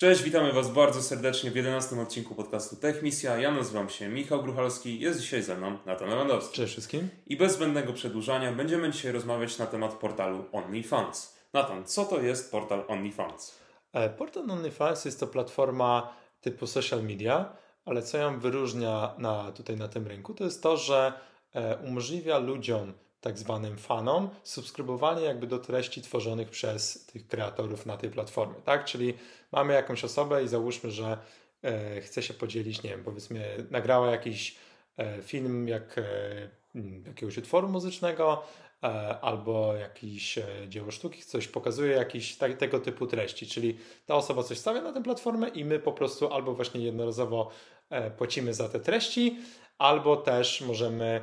Cześć, witamy Was bardzo serdecznie w 11 odcinku podcastu Techmisja. Ja nazywam się Michał Gruchalski, jest dzisiaj ze mną Natan Lewandowski. Cześć wszystkim. I bez zbędnego przedłużania będziemy dzisiaj rozmawiać na temat portalu OnlyFans. Natan, co to jest portal OnlyFans? E, portal OnlyFans jest to platforma typu social media, ale co ją wyróżnia na, tutaj na tym rynku, to jest to, że e, umożliwia ludziom tak zwanym fanom subskrybowanie jakby do treści tworzonych przez tych kreatorów na tej platformie, tak? Czyli mamy jakąś osobę i załóżmy, że e, chce się podzielić, nie wiem, powiedzmy nagrała jakiś e, film jak e, jakiegoś utworu muzycznego e, albo jakiś e, dzieło sztuki, coś pokazuje, jakiś tak, tego typu treści, czyli ta osoba coś stawia na tę platformę i my po prostu albo właśnie jednorazowo e, płacimy za te treści, albo też możemy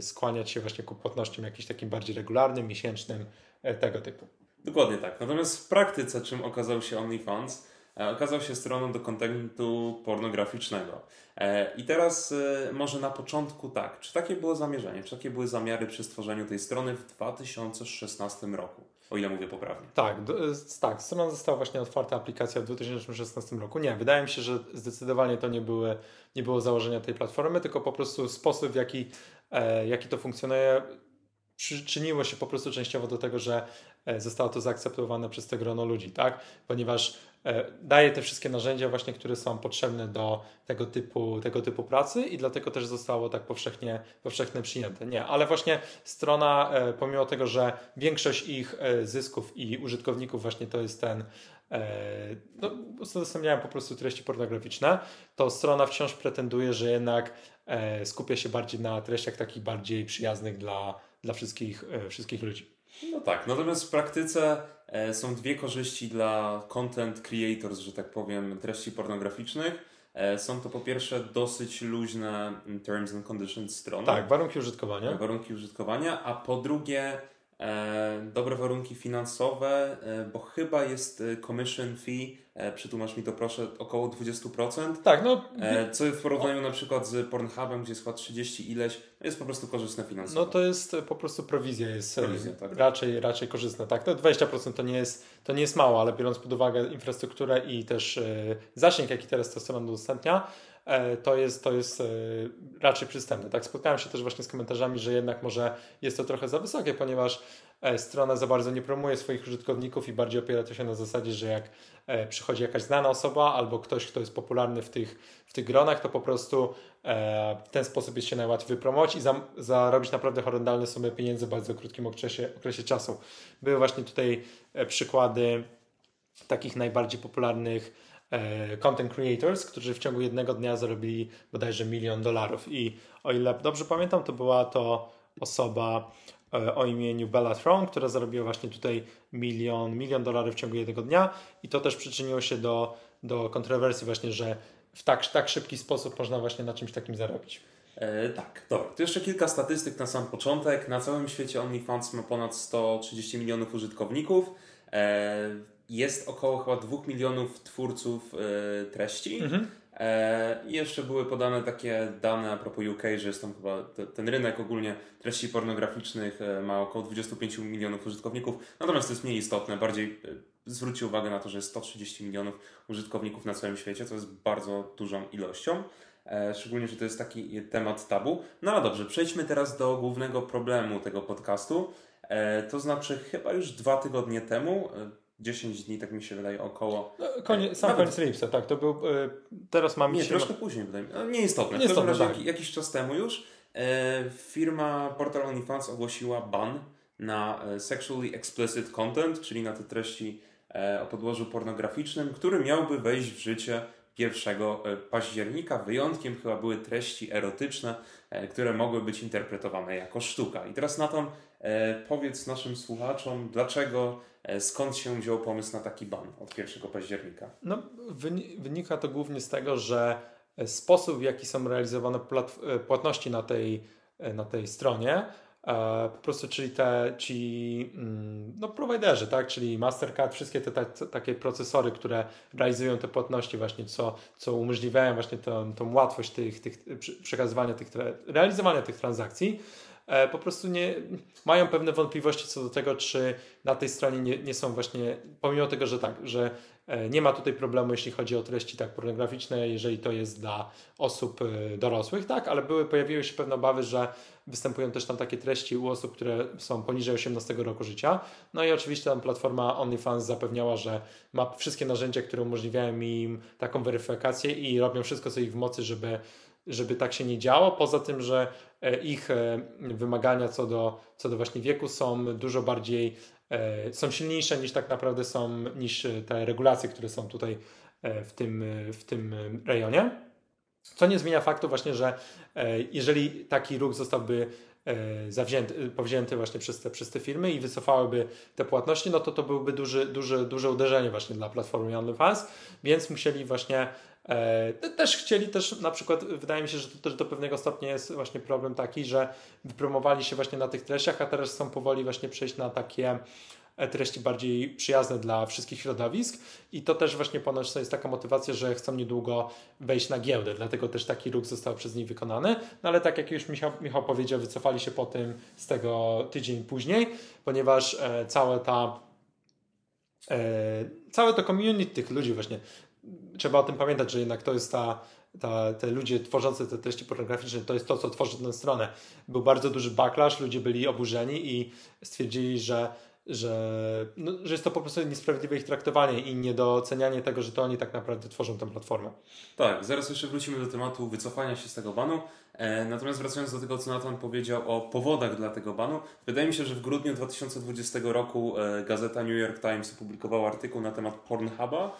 skłaniać się właśnie ku płatnościom jakimś takim bardziej regularnym, miesięcznym, e, tego typu. Dokładnie tak. Natomiast w praktyce, czym okazał się OnlyFans, e, okazał się stroną do kontentu pornograficznego. E, I teraz e, może na początku tak, czy takie było zamierzenie, czy takie były zamiary przy stworzeniu tej strony w 2016 roku, o ile mówię poprawnie? Tak, do, tak, strona została właśnie otwarta, aplikacja w 2016 roku. Nie, wydaje mi się, że zdecydowanie to nie, były, nie było założenia tej platformy, tylko po prostu sposób, w jaki, e, jaki to funkcjonuje, przyczyniło się po prostu częściowo do tego, że zostało to zaakceptowane przez te grono ludzi, tak? Ponieważ e, daje te wszystkie narzędzia właśnie, które są potrzebne do tego typu, tego typu pracy i dlatego też zostało tak powszechnie, powszechnie przyjęte. Nie, ale właśnie strona, e, pomimo tego, że większość ich zysków i użytkowników właśnie to jest ten no, udostępniają po prostu treści pornograficzne, to strona wciąż pretenduje, że jednak skupia się bardziej na treściach takich bardziej przyjaznych dla, dla wszystkich, wszystkich ludzi. No tak, natomiast w praktyce e, są dwie korzyści dla content creators, że tak powiem, treści pornograficznych. E, są to po pierwsze dosyć luźne terms and conditions strony. Tak, warunki użytkowania. Warunki użytkowania, a po drugie dobre warunki finansowe, e, bo chyba jest e, commission fee, e, przytłumacz mi to proszę, około 20%. Tak, no. E, co w porównaniu na przykład z Pornhubem, gdzie jest chyba 30 ileś, no jest po prostu korzystne finansowo. No to jest e, po prostu prowizja, jest e, Prowizja, tak. raczej, raczej korzystna. Tak, to 20% to nie, jest, to nie jest mało, ale biorąc pod uwagę infrastrukturę i też e, zasięg, jaki teraz ta strona udostępnia, e, to jest, to jest e, raczej przystępne. Tak, spotkałem się też właśnie z komentarzami, że jednak może jest to trochę za wysokie, ponieważ e, strona za bardzo nie promuje swoich użytkowników i bardziej opiera to się na zasadzie, że jak e, przychodzi jakaś znana osoba albo ktoś, kto jest popularny w tych, w tych gronach, to po prostu e, w ten sposób jest się najłatwiej wypromować i za, zarobić naprawdę horrendalne sumy pieniędzy w bardzo krótkim okresie, okresie czasu. Były właśnie tutaj e, przykłady takich najbardziej popularnych e, content creators, którzy w ciągu jednego dnia zarobili bodajże milion dolarów. I o ile dobrze pamiętam, to była to osoba e, o imieniu Bella Throne, która zarobiła właśnie tutaj milion, milion dolarów w ciągu jednego dnia i to też przyczyniło się do, do kontrowersji właśnie, że w tak, tak szybki sposób można właśnie na czymś takim zarobić. E, tak, dobra. To jeszcze kilka statystyk na sam początek. Na całym świecie OnlyFans ma ponad 130 milionów użytkowników. E, jest około chyba 2 milionów twórców e, treści. E, I jeszcze były podane takie dane a propos UK, że jest tam chyba te, ten rynek ogólnie treści pornograficznych e, ma około 25 milionów użytkowników. Natomiast to jest mniej istotne. Bardziej e, zwróćcie uwagę na to, że jest 130 milionów użytkowników na całym świecie, co jest bardzo dużą ilością. E, szczególnie, że to jest taki temat tabu. No ale dobrze, przejdźmy teraz do głównego problemu tego podcastu. E, to znaczy, chyba już dwa tygodnie temu, e, 10 dni, tak mi się wydaje, około. No, konie, sam Nawet- koniec lipca, tak, to był, e, teraz mam Nie, dzisiaj- troszkę później wydaje mi się. No, nieistotne. Nieistotne, tak. jak, jakiś czas temu już e, firma Portal OnlyFans ogłosiła ban na e, sexually explicit content, czyli na te treści e, o podłożu pornograficznym, który miałby wejść w życie 1 e, października. Wyjątkiem chyba były treści erotyczne, e, które mogły być interpretowane jako sztuka. I teraz Natan, e, powiedz naszym słuchaczom, dlaczego, e, skąd się wziął pomysł na taki ban od 1 października? No, wyni- wynika to głównie z tego, że e, sposób, w jaki są realizowane e, płatności na tej, e, na tej stronie, e, po prostu, czyli te, ci mm, no, prowajderzy, tak, czyli Mastercard, wszystkie te, takie procesory, które realizują te płatności właśnie, co, co umożliwiają właśnie tą, tą łatwość tych, tych przekazywania tych, realizowania tych transakcji, e, po prostu nie mają pewne wątpliwości co do tego, czy na tej stronie nie, nie są właśnie, pomimo tego, że tak, że E, nie ma tutaj problemu, jeśli chodzi o treści tak pornograficzne, jeżeli to jest dla osób e, dorosłych, tak, ale były, pojawiły się pewne obawy, że występują też tam takie treści u osób, które są poniżej 18 roku życia. No i oczywiście tam platforma OnlyFans zapewniała, że ma wszystkie narzędzia, które umożliwiają im taką weryfikację i robią wszystko, co ich w mocy, żeby żeby tak się nie działo. Poza tym, że e, ich wymagania co do, co do właśnie wieku są dużo bardziej E, są silniejsze niż tak naprawdę są, niż te regulacje, które są tutaj e, w tym, w tym rejonie. Co nie zmienia faktu właśnie, że e, jeżeli taki ruch zostałby zawzięty, powzięty właśnie przez te, przez te firmy i wycofałyby te płatności, no to to byłby duży, duży, duże uderzenie właśnie dla platformy OnlyFans, więc musieli właśnie E, też chcieli też na przykład, wydaje mi się, że to też do pewnego stopnia jest właśnie problem taki, że wypromowali się właśnie na tych treściach, a teraz chcą powoli właśnie przejść na takie e, treści bardziej przyjazne dla wszystkich środowisk. I to też właśnie ponoć jest taka motywacja, że chcą niedługo wejść na giełdę, dlatego też taki ruch został przez nich wykonany, no ale tak jak już Michał, Michał powiedział, wycofali się po tym z tego tydzień później, ponieważ e, cała ta e, całe to community tych ludzi właśnie trzeba o tym pamiętać, że jednak to jest ta, ta, te ludzie tworzący te treści pornograficzne, to jest to, co tworzy tę stronę. Był bardzo duży backlash, ludzie byli oburzeni i stwierdzili, że, że, no, że jest to po prostu niesprawiedliwe ich traktowanie i niedocenianie tego, że to oni tak naprawdę tworzą tę platformę. Tak, zaraz jeszcze wrócimy do tematu wycofania się z tego banu. E, natomiast wracając do tego, co Nathan powiedział o powodach dla tego banu, wydaje mi się, że w grudniu 2020 roku e, gazeta New York Times opublikowała artykuł na temat Pornhuba,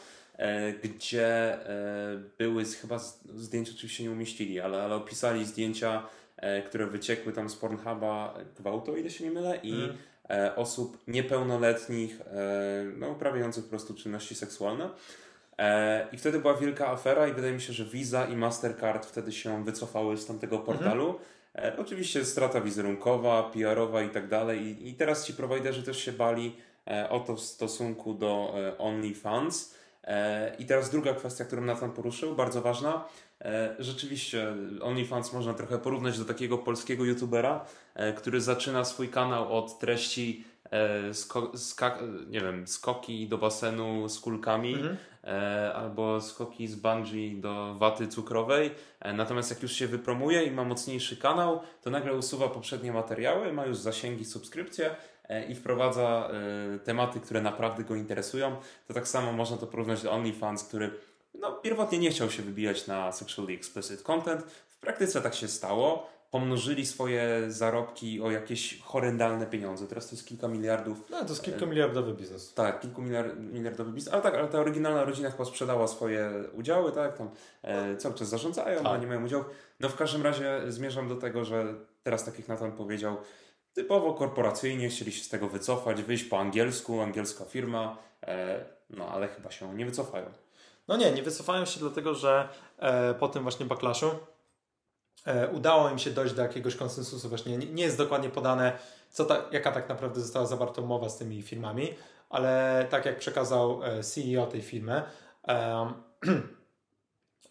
gdzie e, były chyba zdjęcia oczywiście nie umieścili, ale, ale opisali zdjęcia, e, które wyciekły tam z Pornhuba gwałtu, o ile się nie mylę, i mm. osób niepełnoletnich, no, uprawiających po prostu czynności seksualne. I wtedy była wielka afera i wydaje mi się, że Visa i Mastercard wtedy się wycofały z tamtego mhm. portalu. Oczywiście strata wizerunkowa, PR-owa i tak dalej. I teraz ci prowajderzy też się bali o to w stosunku do OnlyFans. E, I teraz druga kwestia, którą Nathan poruszył, bardzo ważna. E, rzeczywiście OnlyFans można trochę porównać do takiego polskiego youtubera, e, który zaczyna swój kanał od treści sko nie wiem, skoki do basenu z kulkami mhm. albo skoki z bungee do waty cukrowej. Natomiast jak już się wypromuje i ma mocniejszy kanał, to nagle usuwa poprzednie materiały, ma już zasięgi, subskrypcje i wprowadza e, tematy, które naprawdę go interesują, to tak samo można to porównać do OnlyFans, który no, pierwotnie nie chciał się wybijać na sexually explicit content. W praktyce tak się stało. Pomnożyli swoje zarobki o jakieś horrendalne pieniądze. Teraz to jest kilka miliardów. No, to jest kilkumiliardowy biznes. Tak, kilkumiliardowy biznes. Ale tak, ale ta oryginalna rodzina chyba sprzedała swoje udziały, tak? Tam e, cały czas zarządzają, tak. a nie mają udziału. No w każdym razie zmierzam do tego, że teraz tak jak Nathan powiedział, typowo korporacyjnie chcieli się z tego wycofać, wyjść po angielsku, angielska firma, e, no ale chyba się nie wycofają. No nie, nie wycofają się dlatego, że e, po tym właśnie backlashu e, udało im się dojść do jakiegoś konsensusu. Właśnie nie, jest dokładnie podane, co ta, jaka tak naprawdę została zawarta umowa z tymi firmami, ale tak jak przekazał CEO tej firmy,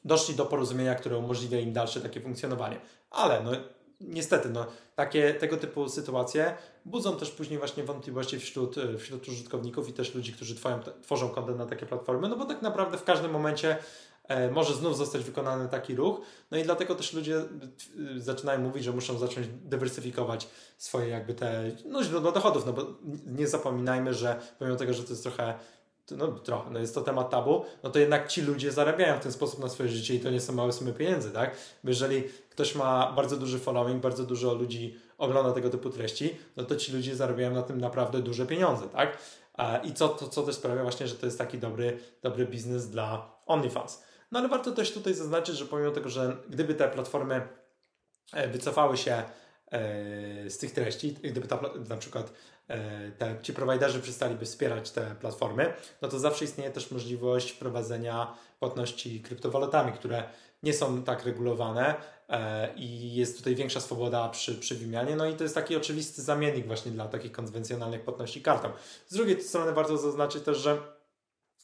doszli do porozumienia, które umożliwia im dalsze takie funkcjonowanie. Ale no, niestety, no, takie, tego typu sytuacje budzą też później właśnie wątpliwości wśród, e, wśród użytkowników i też ludzi, którzy twoją, tworzą kontent na takie platformy, no bo tak naprawdę w każdym momencie e, może znów zostać wykonany taki ruch, no i dlatego też ludzie e, zaczynają mówić, że muszą zacząć dywersyfikować swoje jakby te, no źródła dochodów, no bo nie zapominajmy, że pomimo tego, że to jest trochę no trochę, no jest to temat tabu, no to jednak ci ludzie zarabiają w ten sposób na swoje życie i to nie są małe sumy pieniędzy, tak? Bo jeżeli ktoś ma bardzo duży following, bardzo dużo ludzi ogląda tego typu treści, no to ci ludzie zarabiają na tym naprawdę duże pieniądze, tak? I co, to, co też sprawia właśnie, że to jest taki dobry, dobry biznes dla OnlyFans. No ale warto też tutaj zaznaczyć, że pomimo tego, że gdyby te platformy e, wycofały się e, z tych treści, gdyby ta, na przykład te, ci prowajderzy przestaliby wspierać te platformy, no to zawsze istnieje też możliwość wprowadzenia płatności kryptowalutami, które nie są tak regulowane e, i jest tutaj większa swoboda przy, przy wymianie. No i to jest taki oczywisty zamiennik właśnie dla takich konwencjonalnych płatności kartą. Z drugiej strony warto zaznaczyć też, że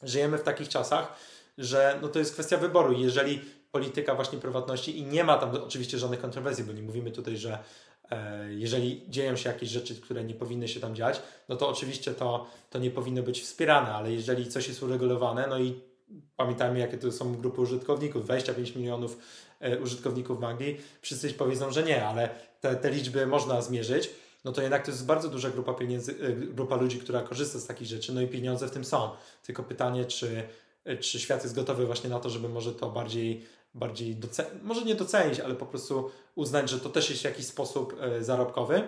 żyjemy w takich czasach, że no to jest kwestia wyboru. Jeżeli polityka właśnie prywatności i nie ma tam oczywiście żadnych kontrowersji, bo nie mówimy tutaj, że E, jeżeli dzieją się jakieś rzeczy, które nie powinny się tam dziać, no to oczywiście to, to nie powinno być wspierane, ale jeżeli coś jest uregulowane, no i pamiętajmy, jakie to są grupy użytkowników, 25 milionów e, użytkowników magii, wszyscy powiedzą, że nie, ale te, te liczby można zmierzyć, no to jednak to jest bardzo duża grupa pieniędzy, e, grupa ludzi, która korzysta z takich rzeczy, no i pieniądze w tym są. Tylko pytanie, czy, czy świat jest gotowy właśnie na to, żeby może to bardziej bardziej docenić, może nie docenić, ale po prostu uznać, że to też jest jakiś sposób e, zarobkowy.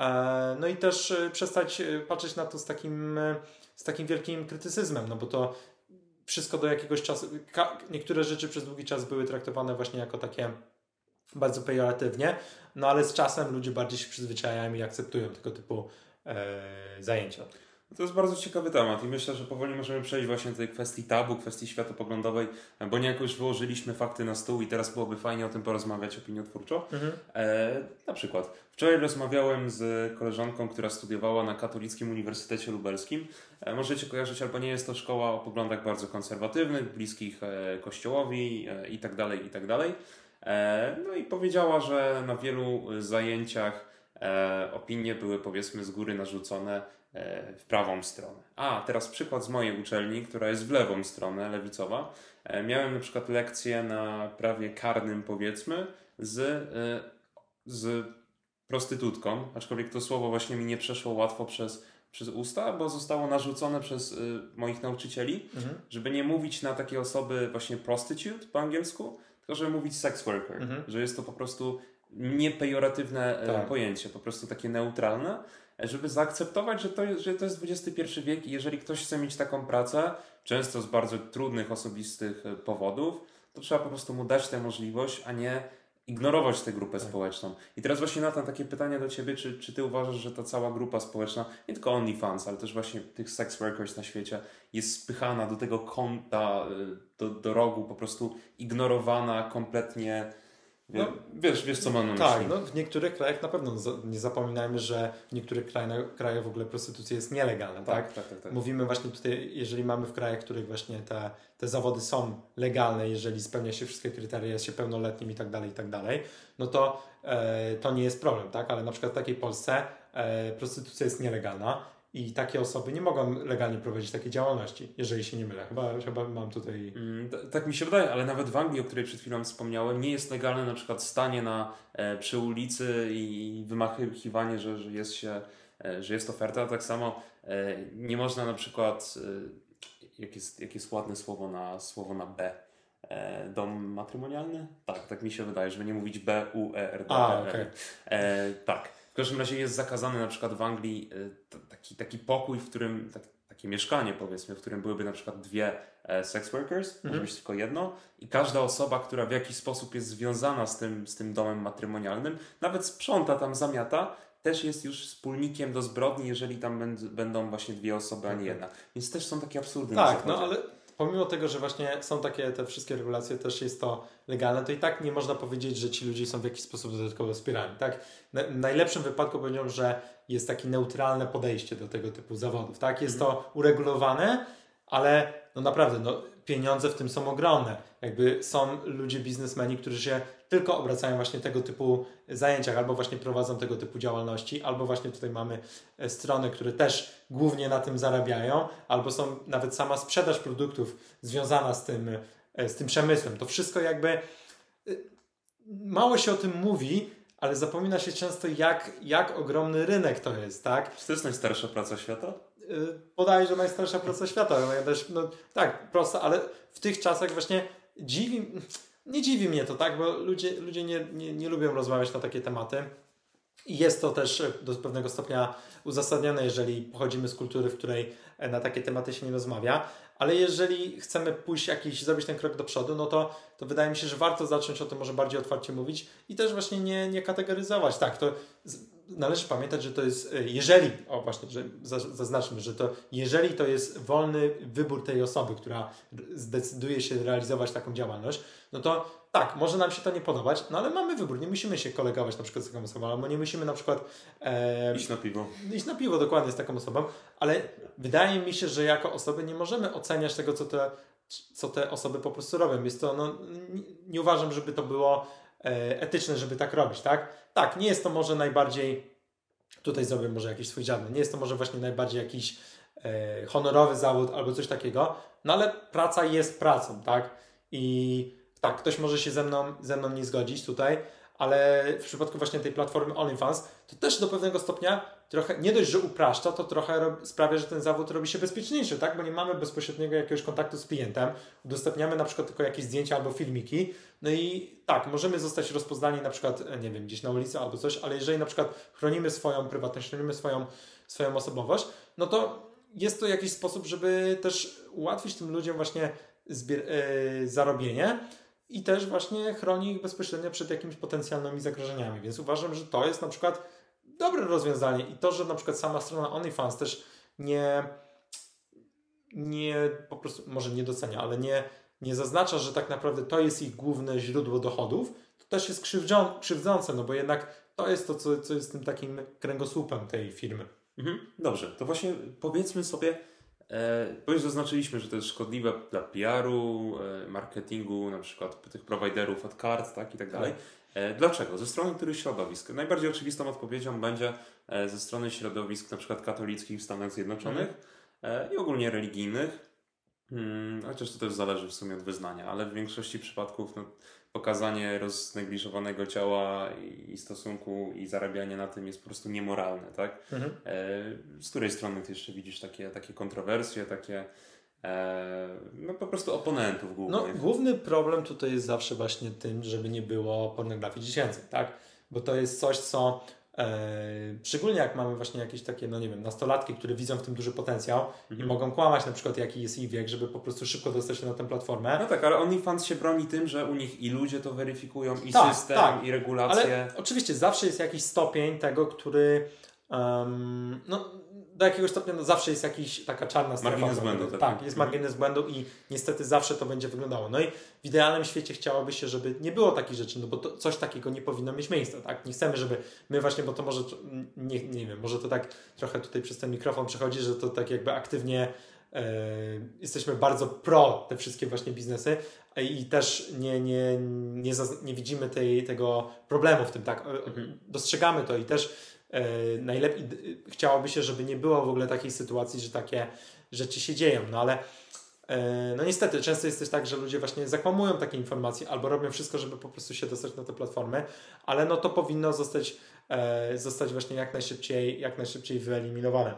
E, no i też e, przestać patrzeć na to z takim, z takim wielkim krytycyzmem, no bo to wszystko do jakiegoś czasu, niektóre rzeczy przez długi czas były traktowane właśnie jako takie bardzo pejoratywnie, no ale z czasem ludzie bardziej się przyzwyczajają i akceptują tego typu e, zajęcia. To jest bardzo ciekawy temat i myślę, że powoli możemy przejść właśnie do tej kwestii tabu, kwestii światopoglądowej, bo niejako już wyłożyliśmy fakty na stół i teraz byłoby fajnie o tym porozmawiać opiniotwórczo. Mhm. E, na przykład, wczoraj rozmawiałem z koleżanką, która studiowała na Katolickim Uniwersytecie Lubelskim. E, możecie kojarzyć, albo nie jest to szkoła o poglądach bardzo konserwatywnych, bliskich e, kościołowi e, i tak dalej, i tak. E, no i powiedziała, że na wielu zajęciach e, opinie były powiedzmy z góry narzucone E, w prawą stronę. A, teraz przykład z mojej uczelni, która jest w lewą stronę, lewicowa. E, miałem na przykład lekcję na prawie karnym, powiedzmy, z, e, z prostytutką, aczkolwiek to słowo właśnie mi nie przeszło łatwo przez, przez usta, bo zostało narzucone przez moich nauczycieli, mhm. żeby nie mówić na takie osoby właśnie prostitute po angielsku, tylko żeby mówić sex worker, mhm. że jest to po prostu niepejoratywne tak. pojęcie, po prostu takie neutralne żeby zaakceptować, że to, jest, że to jest XXI wiek i jeżeli ktoś chce mieć taką pracę, często z bardzo trudnych, osobistych e, powodów, to trzeba po prostu mu dać tę możliwość, a nie ignorować tę grupę tak. społeczną. I teraz właśnie Nathan, takie pytanie do Ciebie, czy, czy Ty uważasz, że ta cała grupa społeczna, nie tylko OnlyFans, ale też właśnie tych sex workers na świecie, jest spychana do tego kąta, e, do, do rogu, po prostu ignorowana kompletnie no, wiesz, wiesz, co mam na tak, myśli. Tak, no, w niektórych krajach na pewno nie zapominajmy, że w niektórych krajach, krajach w ogóle prostytucja jest nielegalna, tak? Tak, tak, tak, tak? Mówimy właśnie tutaj, jeżeli mamy w krajach, w których właśnie te, te zawody są legalne, jeżeli spełnia się wszystkie kryteria, jest się pełnoletnim i tak dalej, i tak dalej, no to e, to nie jest problem, tak? Ale na przykład w takiej Polsce e, prostytucja jest nielegalna i takie osoby nie mogą legalnie prowadzić takiej działalności, jeżeli się nie mylę. Chyba, chyba mam tutaj. Mm, tak mi się wydaje, ale nawet w Anglii, o której przed chwilą wspomniałem, nie jest legalne na przykład stanie na, e, przy ulicy i wymachiwanie, że, że, jest się, e, że jest oferta. Tak samo e, nie można na przykład, e, jak jest, jak jest ładne słowo na, słowo na B, e, dom matrymonialny? Tak, tak mi się wydaje, żeby nie mówić B, U, E, R, D, A, okay. e, Tak. W każdym razie jest zakazany na przykład w Anglii e, taki, taki pokój, w którym, tak, takie mieszkanie powiedzmy, w którym byłyby na przykład dwie e, sex workers, mhm. może być tylko jedno i każda osoba, która w jakiś sposób jest związana z tym, z tym domem matrymonialnym, nawet sprząta tam, zamiata, też jest już wspólnikiem do zbrodni, jeżeli tam będą właśnie dwie osoby, a nie jedna. Więc też są takie absurdy. Tak, no ale pomimo tego, że właśnie są takie te wszystkie regulacje, też jest to legalne, to i tak nie można powiedzieć, że ci ludzie są w jakiś sposób dodatkowo wspierani. Tak? W najlepszym wypadku powiedział, że jest takie neutralne podejście do tego typu zawodów. Tak? Jest to mhm. uregulowane, ale no naprawdę, no, pieniądze w tym są ogromne. Jakby są ludzie, biznesmeni, którzy się tylko obracają właśnie tego typu zajęciach, albo właśnie prowadzą tego typu działalności, albo właśnie tutaj mamy e, strony, które też głównie na tym zarabiają, albo są nawet sama sprzedaż produktów związana z tym, e, z tym przemysłem. To wszystko jakby e, mało się o tym mówi, ale zapomina się często, jak, jak ogromny rynek to jest, tak? Czy to jest najstarsza praca świata? Podaje, że najstarsza praca świata. No, no, tak, prosta, ale w tych czasach właśnie dziwi, nie dziwi mnie to, tak, bo ludzie, ludzie nie, nie, nie lubią rozmawiać na takie tematy. I jest to też do pewnego stopnia uzasadnione, jeżeli pochodzimy z kultury, w której na takie tematy się nie rozmawia, ale jeżeli chcemy pójść jakiś, zrobić ten krok do przodu, no to, to wydaje mi się, że warto zacząć o tym może bardziej otwarcie mówić i też właśnie nie, nie kategoryzować. Tak, to należy pamiętać, że to jest, e, jeżeli, o właśnie, że zaznaczmy, że to jeżeli to jest wolny wybór tej osoby, która zdecyduje się realizować taką działalność, no to tak, może nam się to nie podobać, no ale mamy wybór, nie musimy się kolegować na przykład z taką osobą, albo nie musimy na przykład e, iść na piwo. Iść na piwo dokładnie z taką osobą, ale wydaje mi się, że jako osoby nie możemy oceniać tego, co te, co te osoby po prostu robią. Jest to, no, nie, nie uważam, żeby to było etyczne, żeby tak robić, tak? Tak, nie jest to może najbardziej, tutaj zrobię może jakiś swój żadny, nie jest to może właśnie najbardziej jakiś e, honorowy zawód albo coś takiego, no ale praca jest pracą, tak? I tak, ktoś może się ze mną, ze mną nie zgodzić tutaj, ale w przypadku właśnie tej platformy OnlyFans, to też do pewnego stopnia trochę, nie dość, że upraszcza, to trochę sprawia, że ten zawód robi się bezpieczniejszy, tak? Bo nie mamy bezpośredniego jakiegoś kontaktu z klientem, udostępniamy na przykład tylko jakieś zdjęcia albo filmiki, no i tak, możemy zostać rozpoznani na przykład, e, nie wiem, gdzieś na ulicy albo coś, ale jeżeli na przykład chronimy swoją prywatność, chronimy swoją, swoją osobowość, no to jest to jakiś sposób, żeby też ułatwić tym ludziom właśnie zbier- yy, zarobienie, i też właśnie chroni ich bezpośrednio przed jakimiś potencjalnymi zagrożeniami. Więc uważam, że to jest na przykład dobre rozwiązanie i to, że na przykład sama strona OnlyFans też nie, nie po prostu, może nie docenia, ale nie, nie zaznacza, że tak naprawdę to jest ich główne źródło dochodów, to też jest krzywdzące, no bo jednak to jest to, co, co jest tym takim kręgosłupem tej firmy. Mhm. Dobrze, to właśnie powiedzmy sobie, E, bo już zaznaczyliśmy, że to jest szkodliwe dla PR-u, e, marketingu, na przykład tych prowajderów od kart tak, i tak dalej. E, dlaczego? Ze strony których środowisk? Najbardziej oczywistą odpowiedzią będzie ze strony środowisk na przykład katolickich w Stanach Zjednoczonych mhm. i ogólnie religijnych, hmm, chociaż to też zależy w sumie od wyznania, ale w większości przypadków no, pokazanie roznegliżowanego ciała i stosunku i zarabianie na tym jest po prostu niemoralne, tak? Mhm. E, z której strony ty jeszcze widzisz takie, takie kontrowersje, takie e, no po prostu oponentów głównych? No, główny problem tutaj jest zawsze właśnie tym, żeby nie było pornografii dziecięcej, tak? Bo to jest coś, co E, szczególnie jak mamy właśnie jakieś takie, no nie wiem, nastolatki, które widzą w tym duży potencjał mhm. i mogą kłamać na przykład jaki jest ich wiek, żeby po prostu szybko dostać się na tę platformę. No tak, ale OnlyFans się broni tym, że u nich i ludzie to weryfikują, i tak, system, tak. i regulacje. Ale oczywiście zawsze jest jakiś stopień tego, który um, no do jakiegoś stopnia no, zawsze jest jakiś taka czarna strefa. Margines błędu. Tak, tak jest margines błędu i niestety zawsze to będzie wyglądało. No i w idealnym świecie chciałoby się, żeby nie było takich rzeczy, no bo to, coś takiego nie powinno mieć miejsca, tak? Nie chcemy, żeby my właśnie, bo to może, nie, nie wiem, może to tak trochę tutaj przez ten mikrofon przechodzi, że to tak jakby aktywnie e, jesteśmy bardzo pro te wszystkie właśnie biznesy i też nie, nie, nie, nie widzimy tej, tego problemu w tym, tak? Mhm. Dostrzegamy to i też E, najlepiej chciałoby się, żeby nie było w ogóle takiej sytuacji, że takie rzeczy się dzieją, no ale e, no niestety, często jest też tak, że ludzie właśnie zakłamują takie informacje albo robią wszystko, żeby po prostu się dostać na te platformy, ale no to powinno zostać, e, zostać właśnie jak najszybciej, jak najszybciej wyeliminowane.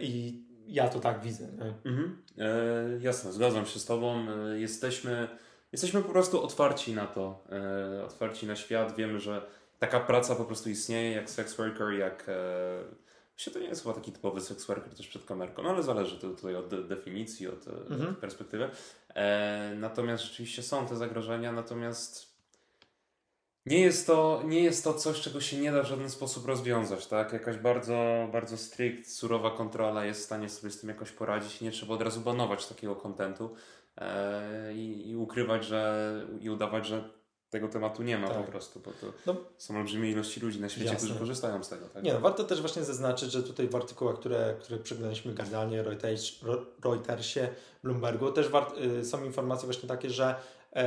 I ja to tak widzę. Mhm. E, jasne, zgadzam się z Tobą. Jesteśmy, jesteśmy po prostu otwarci na to, e, otwarci na świat. Wiemy, że taka praca po prostu istnieje, jak sex worker, jak... E, to nie jest chyba taki typowy sex worker też przed kamerką, no ale zależy to tutaj od de definicji, od, e, mhm. perspektywy. E, natomiast rzeczywiście są te zagrożenia, natomiast nie jest, to, nie jest to coś, czego się nie da w żaden sposób rozwiązać, tak? Jakaś bardzo, bardzo strict, surowa kontrola jest w stanie sobie z tym jakoś poradzić. Nie trzeba od razu banować takiego kontentu e, i, i ukrywać, że i udawać, że tego tematu nie ma tak. po prostu, bo to no, są olbrzymie ilości ludzi na świecie, jasne. którzy korzystają z tego. Tak? Nie, no, warto też właśnie zaznaczyć, że tutaj w artykułach, które, które przeglądaliśmy Guardianie, Reuters, Reutersie, Bloombergu, też wart, y, są informacje właśnie takie, że y,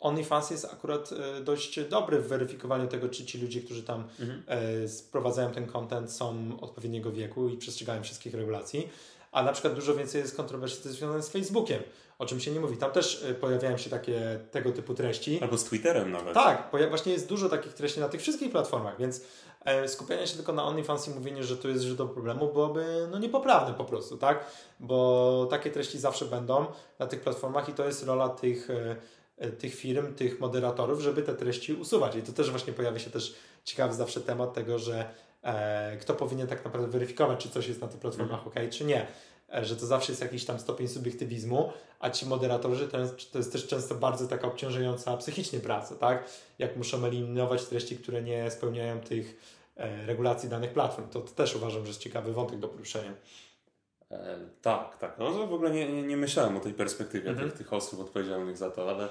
OnlyFans jest akurat y, dość dobry w weryfikowaniu tego, czy ci ludzie, którzy tam mhm. y, sprowadzają ten content są odpowiedniego wieku i przestrzegają wszystkich regulacji. A na przykład dużo więcej jest kontrowersji związanych z Facebookiem o czym się nie mówi. Tam też y, pojawiają się takie tego typu treści. Albo z Twitterem nawet. Tak, właśnie jest dużo takich treści na tych wszystkich platformach, więc e, skupianie się tylko na OnlyFans i mówienie, że tu jest źródło problemu byłoby no, niepoprawne po prostu, tak? Bo takie treści zawsze będą na tych platformach i to jest rola tych, e, e, tych firm, tych moderatorów, żeby te treści usuwać. I to też właśnie pojawia się też ciekawy zawsze temat tego, że e, kto powinien tak naprawdę weryfikować, czy coś jest na tych platformach mm. ok, czy nie. E, że to zawsze jest jakiś tam stopień subiektywizmu, a ci moderatorzy to jest, to jest też często bardzo taka obciążająca psychicznie praca, tak? Jak muszą eliminować treści, które nie spełniają tych e, regulacji danych platform. To, to, też uważam, że jest ciekawy wątek do poruszenia. E, tak, tak. No w ogóle nie, nie, nie myślałem o tej perspektywie mhm. tych, tych osób odpowiedzialnych za to, ale e,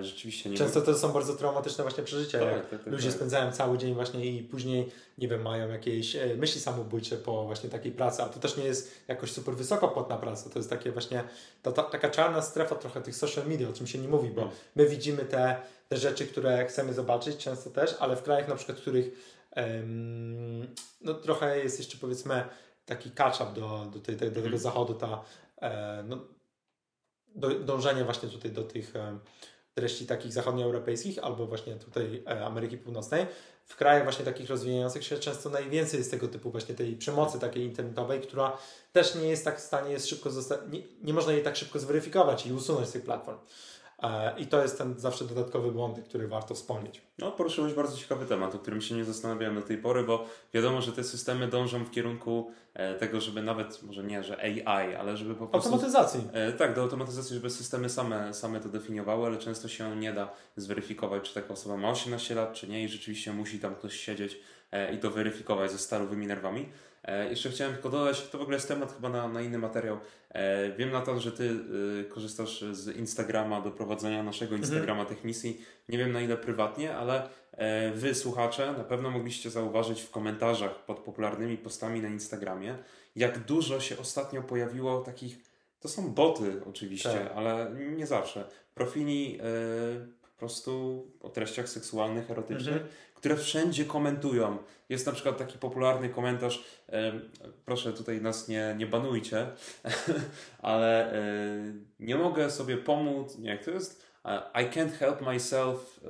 rzeczywiście nie Często to są bardzo traumatyczne właśnie przeżycia, Tak, jak tak, tak, ludzie tak. spędzają cały dzień właśnie i później, nie wiem, mają jakieś e, myśli samobójcze po właśnie takiej pracy, a to też nie jest jakoś super wysoko płatna praca, to jest takie właśnie ta, ta, taka czarna strefa trochę tych social media, o czym się nie mówi, bo Mm. my widzimy te, te rzeczy, które chcemy zobaczyć często też, ale w krajach na przykład, w których no trochę jest jeszcze powiedzmy taki catch-up do, do, tej, do tego Mhm. zachodu, ta e, no, do, dążenie właśnie tutaj do tych e, treści takich zachodnioeuropejskich albo właśnie tutaj e, Ameryki Północnej. W krajach właśnie takich rozwijających się często najwięcej jest tego typu właśnie tej przemocy takiej internetowej, która też nie jest tak w stanie jest szybko nie, nie można jej tak szybko zweryfikować i usunąć z tych platform. E, I to jest ten zawsze dodatkowy błąd, który warto wspomnieć. No, poruszyłeś bardzo ciekawy temat, o którym się nie zastanawiałem do tej pory, bo wiadomo, że te systemy dążą w kierunku e, tego, żeby nawet, może nie, że AI, ale żeby po prostu... Automatyzacji. E, tak, do automatyzacji, żeby systemy same, same to definiowały, ale często się nie da zweryfikować, czy taka osoba ma 18 lat, czy nie i rzeczywiście musi tam ktoś siedzieć i to weryfikować ze stalowymi nerwami. E, jeszcze chciałem tylko dodać, to w ogóle jest temat chyba na, na inny materiał. E, wiem Natan, że ty korzystasz z Instagrama do prowadzenia naszego Instagrama tych misji. Nie wiem na ile prywatnie, ale e, wy słuchacze na pewno mogliście zauważyć w komentarzach pod popularnymi postami na Instagramie, jak dużo się ostatnio pojawiło takich, to są boty oczywiście, Tak. ale nie zawsze, profili e, prostu o treściach seksualnych, erotycznych, Mhm. które wszędzie komentują. Jest na przykład taki popularny komentarz, e, proszę tutaj nas nie, nie banujcie, ale e, nie mogę sobie pomóc, nie, jak to jest? E, I can't help myself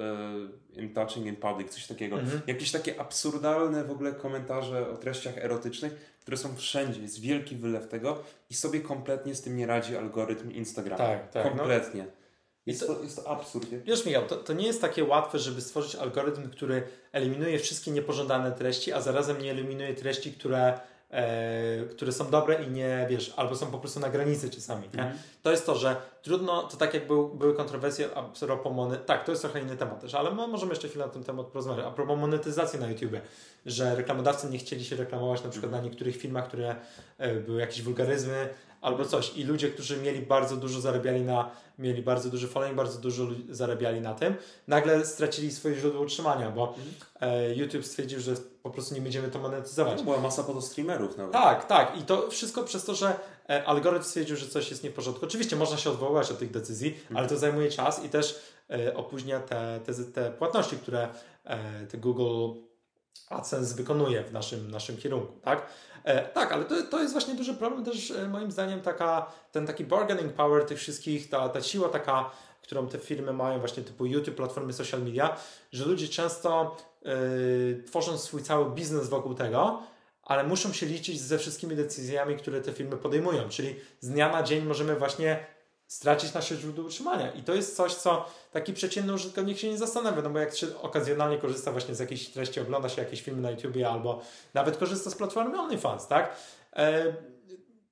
e, in touching in public, coś takiego. Mhm. Jakieś takie absurdalne w ogóle komentarze o treściach erotycznych, które są wszędzie, jest wielki wylew tego i sobie kompletnie z tym nie radzi algorytm Instagrama. Tak, tak, no. Kompletnie. I Jest, to- jest to absurd. nie? Wiesz, Michał, to, to nie jest takie łatwe, żeby stworzyć algorytm, który eliminuje wszystkie niepożądane treści, a zarazem nie eliminuje treści, które, e, które są dobre i nie, wiesz, albo są po prostu na granicy czasami. Nie? Mhm. To jest to, że trudno, to tak jak był, były kontrowersje a propos mony, tak, to jest trochę inny temat też, ale my możemy jeszcze chwilę na ten temat porozmawiać. A propos monetyzacji na YouTube, że reklamodawcy nie chcieli się reklamować na przykład na niektórych filmach, które e, były jakieś wulgaryzmy albo coś i ludzie, którzy mieli bardzo dużo zarabiali na, mieli bardzo duży following, bardzo dużo zarabiali na tym, nagle stracili swoje źródło utrzymania, bo e, YouTube stwierdził, że po prostu nie będziemy to monetyzować. No, była masa podostreamerów nawet. Tak, tak. I to wszystko przez to, że e, algorytm stwierdził, że coś jest nie w porządku. Oczywiście można się odwoływać od tych decyzji, ale to zajmuje czas i też e, opóźnia te, te, te płatności, które te Google AdSense wykonuje w naszym, naszym kierunku, tak? E, tak, ale to, to jest właśnie duży problem też e, moim zdaniem taka, ten taki bargaining power tych wszystkich, ta, ta siła taka, którą te firmy mają właśnie typu YouTube, platformy social media, że ludzie często e, tworzą swój cały biznes wokół tego, ale muszą się liczyć ze wszystkimi decyzjami, które te firmy podejmują. Czyli z dnia na dzień możemy właśnie stracić nasze źródło utrzymania. I to jest coś, co taki przeciętny użytkownik się nie zastanawia, no bo jak się okazjonalnie korzysta właśnie z jakiejś treści, ogląda się jakieś filmy na YouTubie albo nawet korzysta z platformy OnlyFans, tak? E,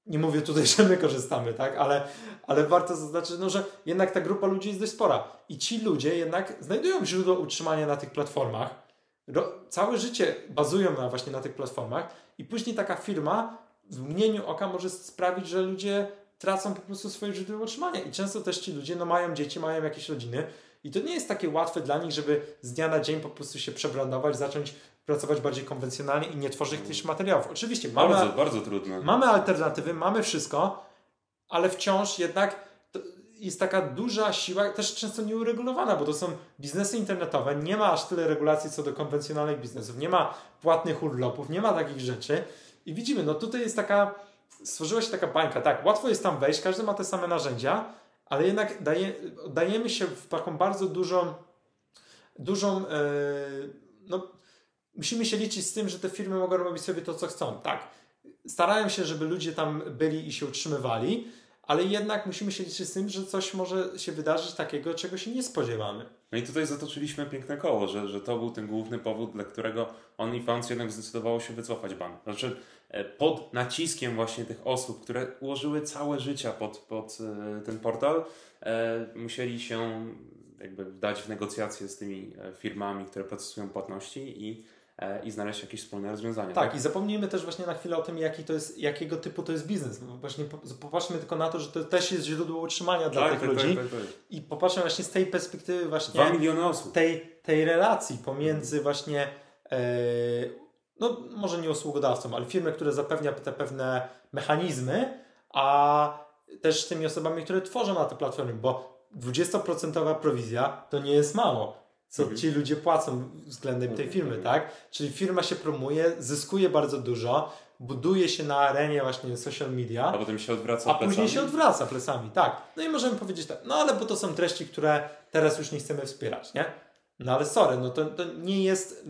nie mówię tutaj, że my korzystamy, tak? Ale, ale warto zaznaczyć, no, że jednak ta grupa ludzi jest dość spora. I ci ludzie jednak znajdują źródło utrzymania na tych platformach. Ro, całe życie bazują na, właśnie na tych platformach i później taka firma w mgnieniu oka może sprawić, że ludzie tracą po prostu swoje źródło utrzymania. I często też ci ludzie no, mają dzieci, mają jakieś rodziny i to nie jest takie łatwe dla nich, żeby z dnia na dzień po prostu się przebrandować, zacząć pracować bardziej konwencjonalnie i nie tworzyć tych materiałów. Oczywiście mamy, Bardzo, bardzo trudne. mamy alternatywy, mamy wszystko, ale wciąż jednak jest taka duża siła, też często nieuregulowana, bo to są biznesy internetowe, nie ma aż tyle regulacji co do konwencjonalnych biznesów, nie ma płatnych urlopów, nie ma takich rzeczy i widzimy, no tutaj jest taka, stworzyła się taka bańka, tak, łatwo jest tam wejść, każdy ma te same narzędzia, ale jednak daje, dajemy się w taką bardzo dużą, dużą, e, no musimy się liczyć z tym, że te firmy mogą robić sobie to, co chcą, tak, starają się, żeby ludzie tam byli i się utrzymywali, ale jednak musimy się liczyć z tym, że coś może się wydarzyć takiego, czego się nie spodziewamy. No i tutaj zatoczyliśmy piękne koło, że, że to był ten główny powód, dla którego OnlyFans jednak zdecydowało się wycofać ban. Znaczy pod naciskiem właśnie tych osób, które ułożyły całe życie pod, pod e, ten portal, e, musieli się jakby wdać w negocjacje z tymi e, firmami, które procesują płatności i i znaleźć jakieś wspólne rozwiązania. Tak, tak, i zapomnijmy też właśnie na chwilę o tym, jaki to jest, jakiego typu to jest biznes. Właśnie popatrzmy tylko na to, że to też jest źródło utrzymania dla tak, tych tak, ludzi. Tak, tak, I popatrzmy właśnie z tej perspektywy właśnie Dwa miliony osób. Tej, tej relacji pomiędzy właśnie e, no może nie usługodawcą, ale firmy, które zapewnia te pewne mechanizmy, a też tymi osobami, które tworzą na te platformy, bo 20% prowizja to nie jest mało co mhm. ci ludzie płacą względem tej firmy, tak? Czyli firma się promuje, zyskuje bardzo dużo, buduje się na arenie właśnie social media. A potem się odwraca A później się odwraca plecami, tak. No i możemy powiedzieć tak, no ale bo to są treści, które teraz już nie chcemy wspierać, nie? No ale sorry, no to, to nie jest...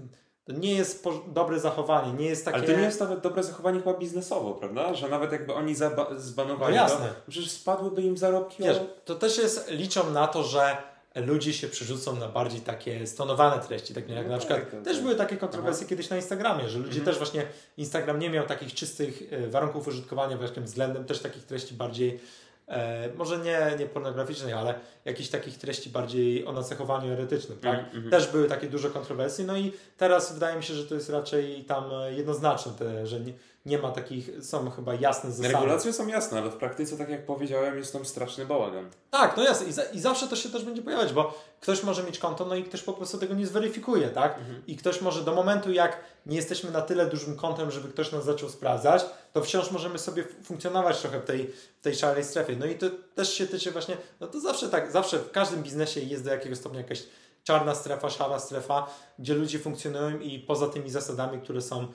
To nie jest dobre zachowanie, nie jest takie... Ale to nie jest nawet dobre zachowanie chyba biznesowo, prawda? Że nawet jakby oni zbanowali no jasne. to, przecież spadłyby im zarobki. Wiesz, to też jest, liczą na to, że ludzie się przerzucą na bardziej takie stonowane treści, tak jak no na przykład tak, tak, też tak. były takie kontrowersje Aha. kiedyś na Instagramie, że ludzie mhm. też właśnie Instagram nie miał takich czystych e, warunków użytkowania właśnie względem też takich treści bardziej e, może nie, nie pornograficznej, ale jakichś takich treści bardziej o nacechowaniu erotycznym, tak? Mm. Też były takie duże kontrowersje, no i teraz wydaje mi się, że to jest raczej tam jednoznaczne, te, że nie, nie ma takich, są chyba jasne zasady. Regulacje są jasne, ale w praktyce, tak jak powiedziałem, jest tam straszny bałagan. Tak, no jasne. I, za, I, zawsze to się też będzie pojawiać, bo ktoś może mieć konto, no i ktoś po prostu tego nie zweryfikuje, tak? Mhm. I ktoś może do momentu, jak nie jesteśmy na tyle dużym kontem, żeby ktoś nas zaczął sprawdzać, to wciąż możemy sobie funkcjonować trochę w tej, w tej szarej strefie. No i to też się tyczy właśnie, no to zawsze tak, zawsze w każdym biznesie jest do jakiegoś stopnia jakaś czarna strefa, szara strefa, gdzie ludzie funkcjonują i poza tymi zasadami, które są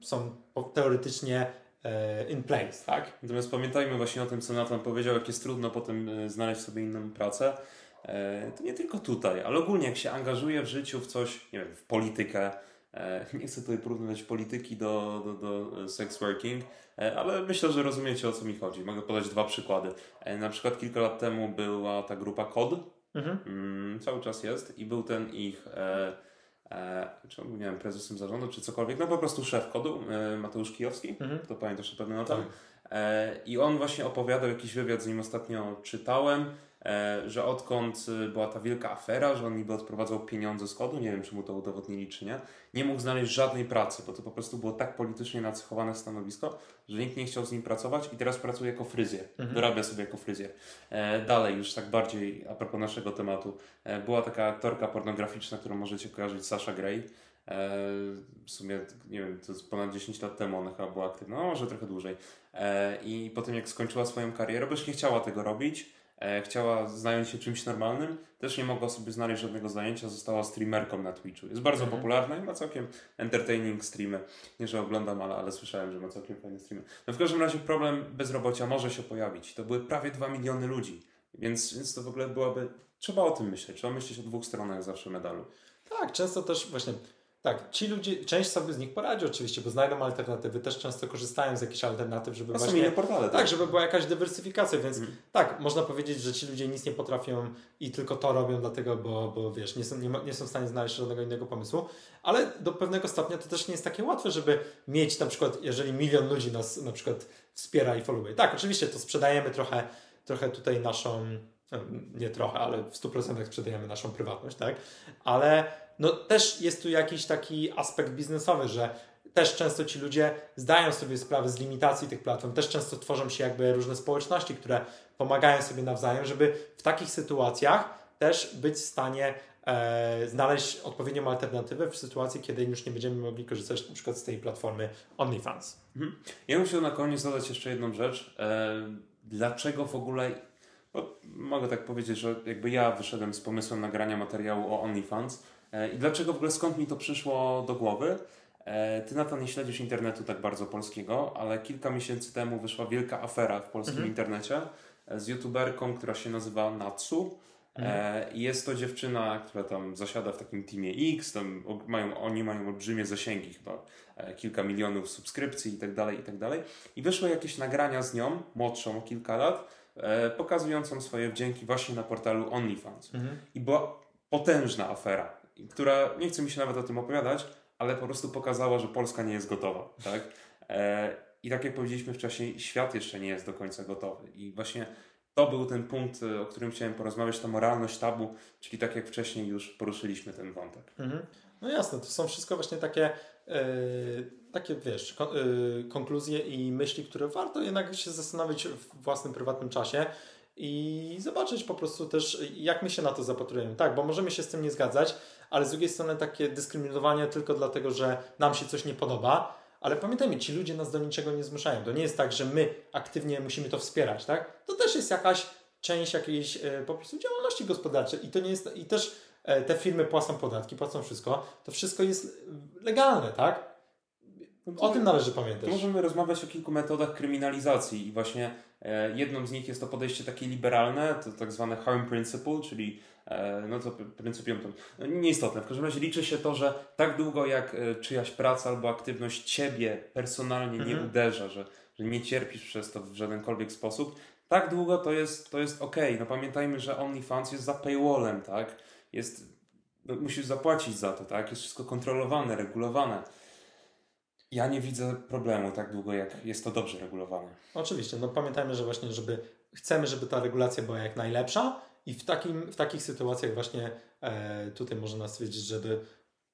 są teoretycznie e, in place, tak? Natomiast pamiętajmy właśnie o tym, co Nathan powiedział, jak jest trudno potem e, znaleźć sobie inną pracę. To nie tylko tutaj, ale ogólnie jak się angażuje w życiu w coś, nie wiem, w politykę, nie chcę tutaj porównywać polityki do, do, do sex working, ale myślę, że rozumiecie o co mi chodzi. Mogę podać dwa przykłady. Na przykład kilka lat temu była ta grupa KOD, mhm. Mm, cały czas jest i był ten ich e, czy on, nie wiem, prezesem zarządu, czy cokolwiek, no po prostu szef kodu, e, Mateusz Kijowski, mhm. to pamiętasz na pewno na tym. Tak. E, I on właśnie opowiadał, jakiś wywiad z nim ostatnio czytałem, E, że odkąd y, była ta wielka afera, że on niby odprowadzał pieniądze z kodu, nie wiem czy mu to udowodnili czy nie, nie mógł znaleźć żadnej pracy, bo to po prostu było tak politycznie nacechowane stanowisko, że nikt nie chciał z nim pracować i teraz pracuje jako fryzjer, mhm. dorabia sobie jako fryzjer. E, dalej, już tak bardziej a propos naszego tematu, e, była taka aktorka pornograficzna, którą możecie kojarzyć, Sasha Grey, w sumie, nie wiem, to jest ponad 10 lat temu ona chyba była aktywna, no może trochę dłużej. I potem jak skończyła swoją karierę, bo już nie chciała tego robić, E, chciała zająć się czymś normalnym, też nie mogła sobie znaleźć żadnego zajęcia, została streamerką na Twitchu. Jest bardzo mhm. popularna i ma całkiem entertaining streamy. Nie, że oglądam, ale, ale słyszałem, że ma całkiem fajne streamy. No w każdym razie problem bezrobocia może się pojawić. To były prawie 2 miliony ludzi, więc, więc to w ogóle byłaby... Trzeba o tym myśleć. Trzeba myśleć o dwóch stronach zawsze medalu. Tak, często też właśnie tak, ci ludzie, część sobie z nich poradzi oczywiście, bo znajdą alternatywy, też często korzystają z jakichś alternatyw, żeby właśnie... inne portale. Tak? tak, żeby była jakaś dywersyfikacja, więc mm. tak, można powiedzieć, że ci ludzie nic nie potrafią i tylko to robią dlatego, bo, bo wiesz, nie są, nie, ma, nie są w stanie znaleźć żadnego innego pomysłu, ale do pewnego stopnia to też nie jest takie łatwe, żeby mieć na przykład, jeżeli milion ludzi nas na przykład wspiera i followuje. Tak, oczywiście to sprzedajemy trochę, trochę tutaj naszą, nie trochę, ale w 100% sprzedajemy naszą prywatność, tak, ale no też jest tu jakiś taki aspekt biznesowy, że też często ci ludzie zdają sobie sprawę z limitacji tych platform, też często tworzą się jakby różne społeczności, które pomagają sobie nawzajem, żeby w takich sytuacjach też być w stanie e, znaleźć odpowiednią alternatywę w sytuacji, kiedy już nie będziemy mogli korzystać na przykład z tej platformy OnlyFans. Mhm. Ja bym chciał na koniec dodać jeszcze jedną rzecz. E, dlaczego w ogóle bo mogę tak powiedzieć, że jakby ja wyszedłem z pomysłem nagrania materiału o OnlyFans, E, I dlaczego w ogóle skąd mi to przyszło do głowy? E, ty, Natan, nie śledzisz internetu tak bardzo polskiego, ale kilka miesięcy temu wyszła wielka afera w polskim mhm. internecie e, z youtuberką, która się nazywa Natsu. Mhm. Jest to dziewczyna, która tam zasiada w takim teamie X, tam mają, oni mają olbrzymie zasięgi, chyba kilka milionów subskrypcji i tak dalej, i tak dalej. I wyszły jakieś nagrania z nią, młodszą o kilka lat, pokazującą swoje wdzięki właśnie na portalu OnlyFans. Mhm. I była potężna afera która, nie chce mi się nawet o tym opowiadać, ale po prostu pokazała, że Polska nie jest gotowa. Tak? E, I tak jak powiedzieliśmy wcześniej, świat jeszcze nie jest do końca gotowy. I właśnie to był ten punkt, o którym chciałem porozmawiać, ta moralność tabu, czyli tak jak wcześniej już poruszyliśmy ten wątek. Mhm. No jasne, to są wszystko właśnie takie, yy, takie wiesz, kon, yy, konkluzje i myśli, które warto jednak się zastanowić w własnym prywatnym czasie i zobaczyć po prostu też, jak my się na to zapatrujemy. Tak, bo możemy się z tym nie zgadzać, ale z drugiej strony takie dyskryminowanie tylko dlatego, że nam się coś nie podoba, ale pamiętajmy, ci ludzie nas do niczego nie zmuszają. To nie jest tak, że my aktywnie musimy to wspierać, tak? To też jest jakaś część jakiejś e, po prostu działalności gospodarczej i to nie jest, i też e, te firmy płacą podatki, płacą wszystko, to wszystko jest legalne, tak? O tym należy pamiętać. Możemy rozmawiać o kilku metodach kryminalizacji i właśnie e, jedną z nich jest to podejście takie liberalne, to tak zwane harm principle, czyli e, no to pryncypium to nieistotne. W każdym razie liczy się to, że tak długo jak e, czyjaś praca albo aktywność ciebie personalnie nie mhm. uderza, że, że nie cierpisz przez to w żadenkolwiek sposób, tak długo to jest, to jest ok. No pamiętajmy, że OnlyFans jest za paywallem, tak? Jest, no, musisz zapłacić za to, tak? Jest wszystko kontrolowane, regulowane. Ja nie widzę problemu tak długo, jak jest to dobrze regulowane. Oczywiście, no pamiętajmy, że właśnie, żeby chcemy, żeby ta regulacja była jak najlepsza i w, takim, w takich sytuacjach właśnie e, tutaj można stwierdzić, żeby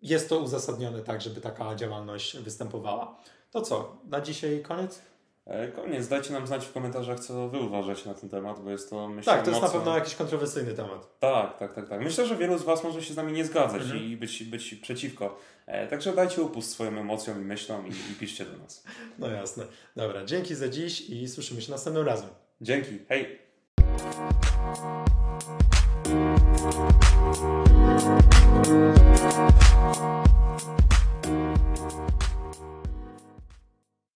jest to uzasadnione tak, żeby taka działalność występowała. To co, na dzisiaj koniec? E, koniec. Dajcie nam znać w komentarzach, co Wy uważacie na ten temat, bo jest to, myślę, Tak, to jest mocno... na pewno jakiś kontrowersyjny temat. Tak, tak, tak, tak. Myślę, że wielu z Was może się z nami nie zgadzać mhm. i być, być przeciwko. E, także dajcie upust swoim emocjom i myślom i, i piszcie do nas. No jasne. Dobra, dzięki za dziś i słyszymy się następnym razem. Dzięki. Hej!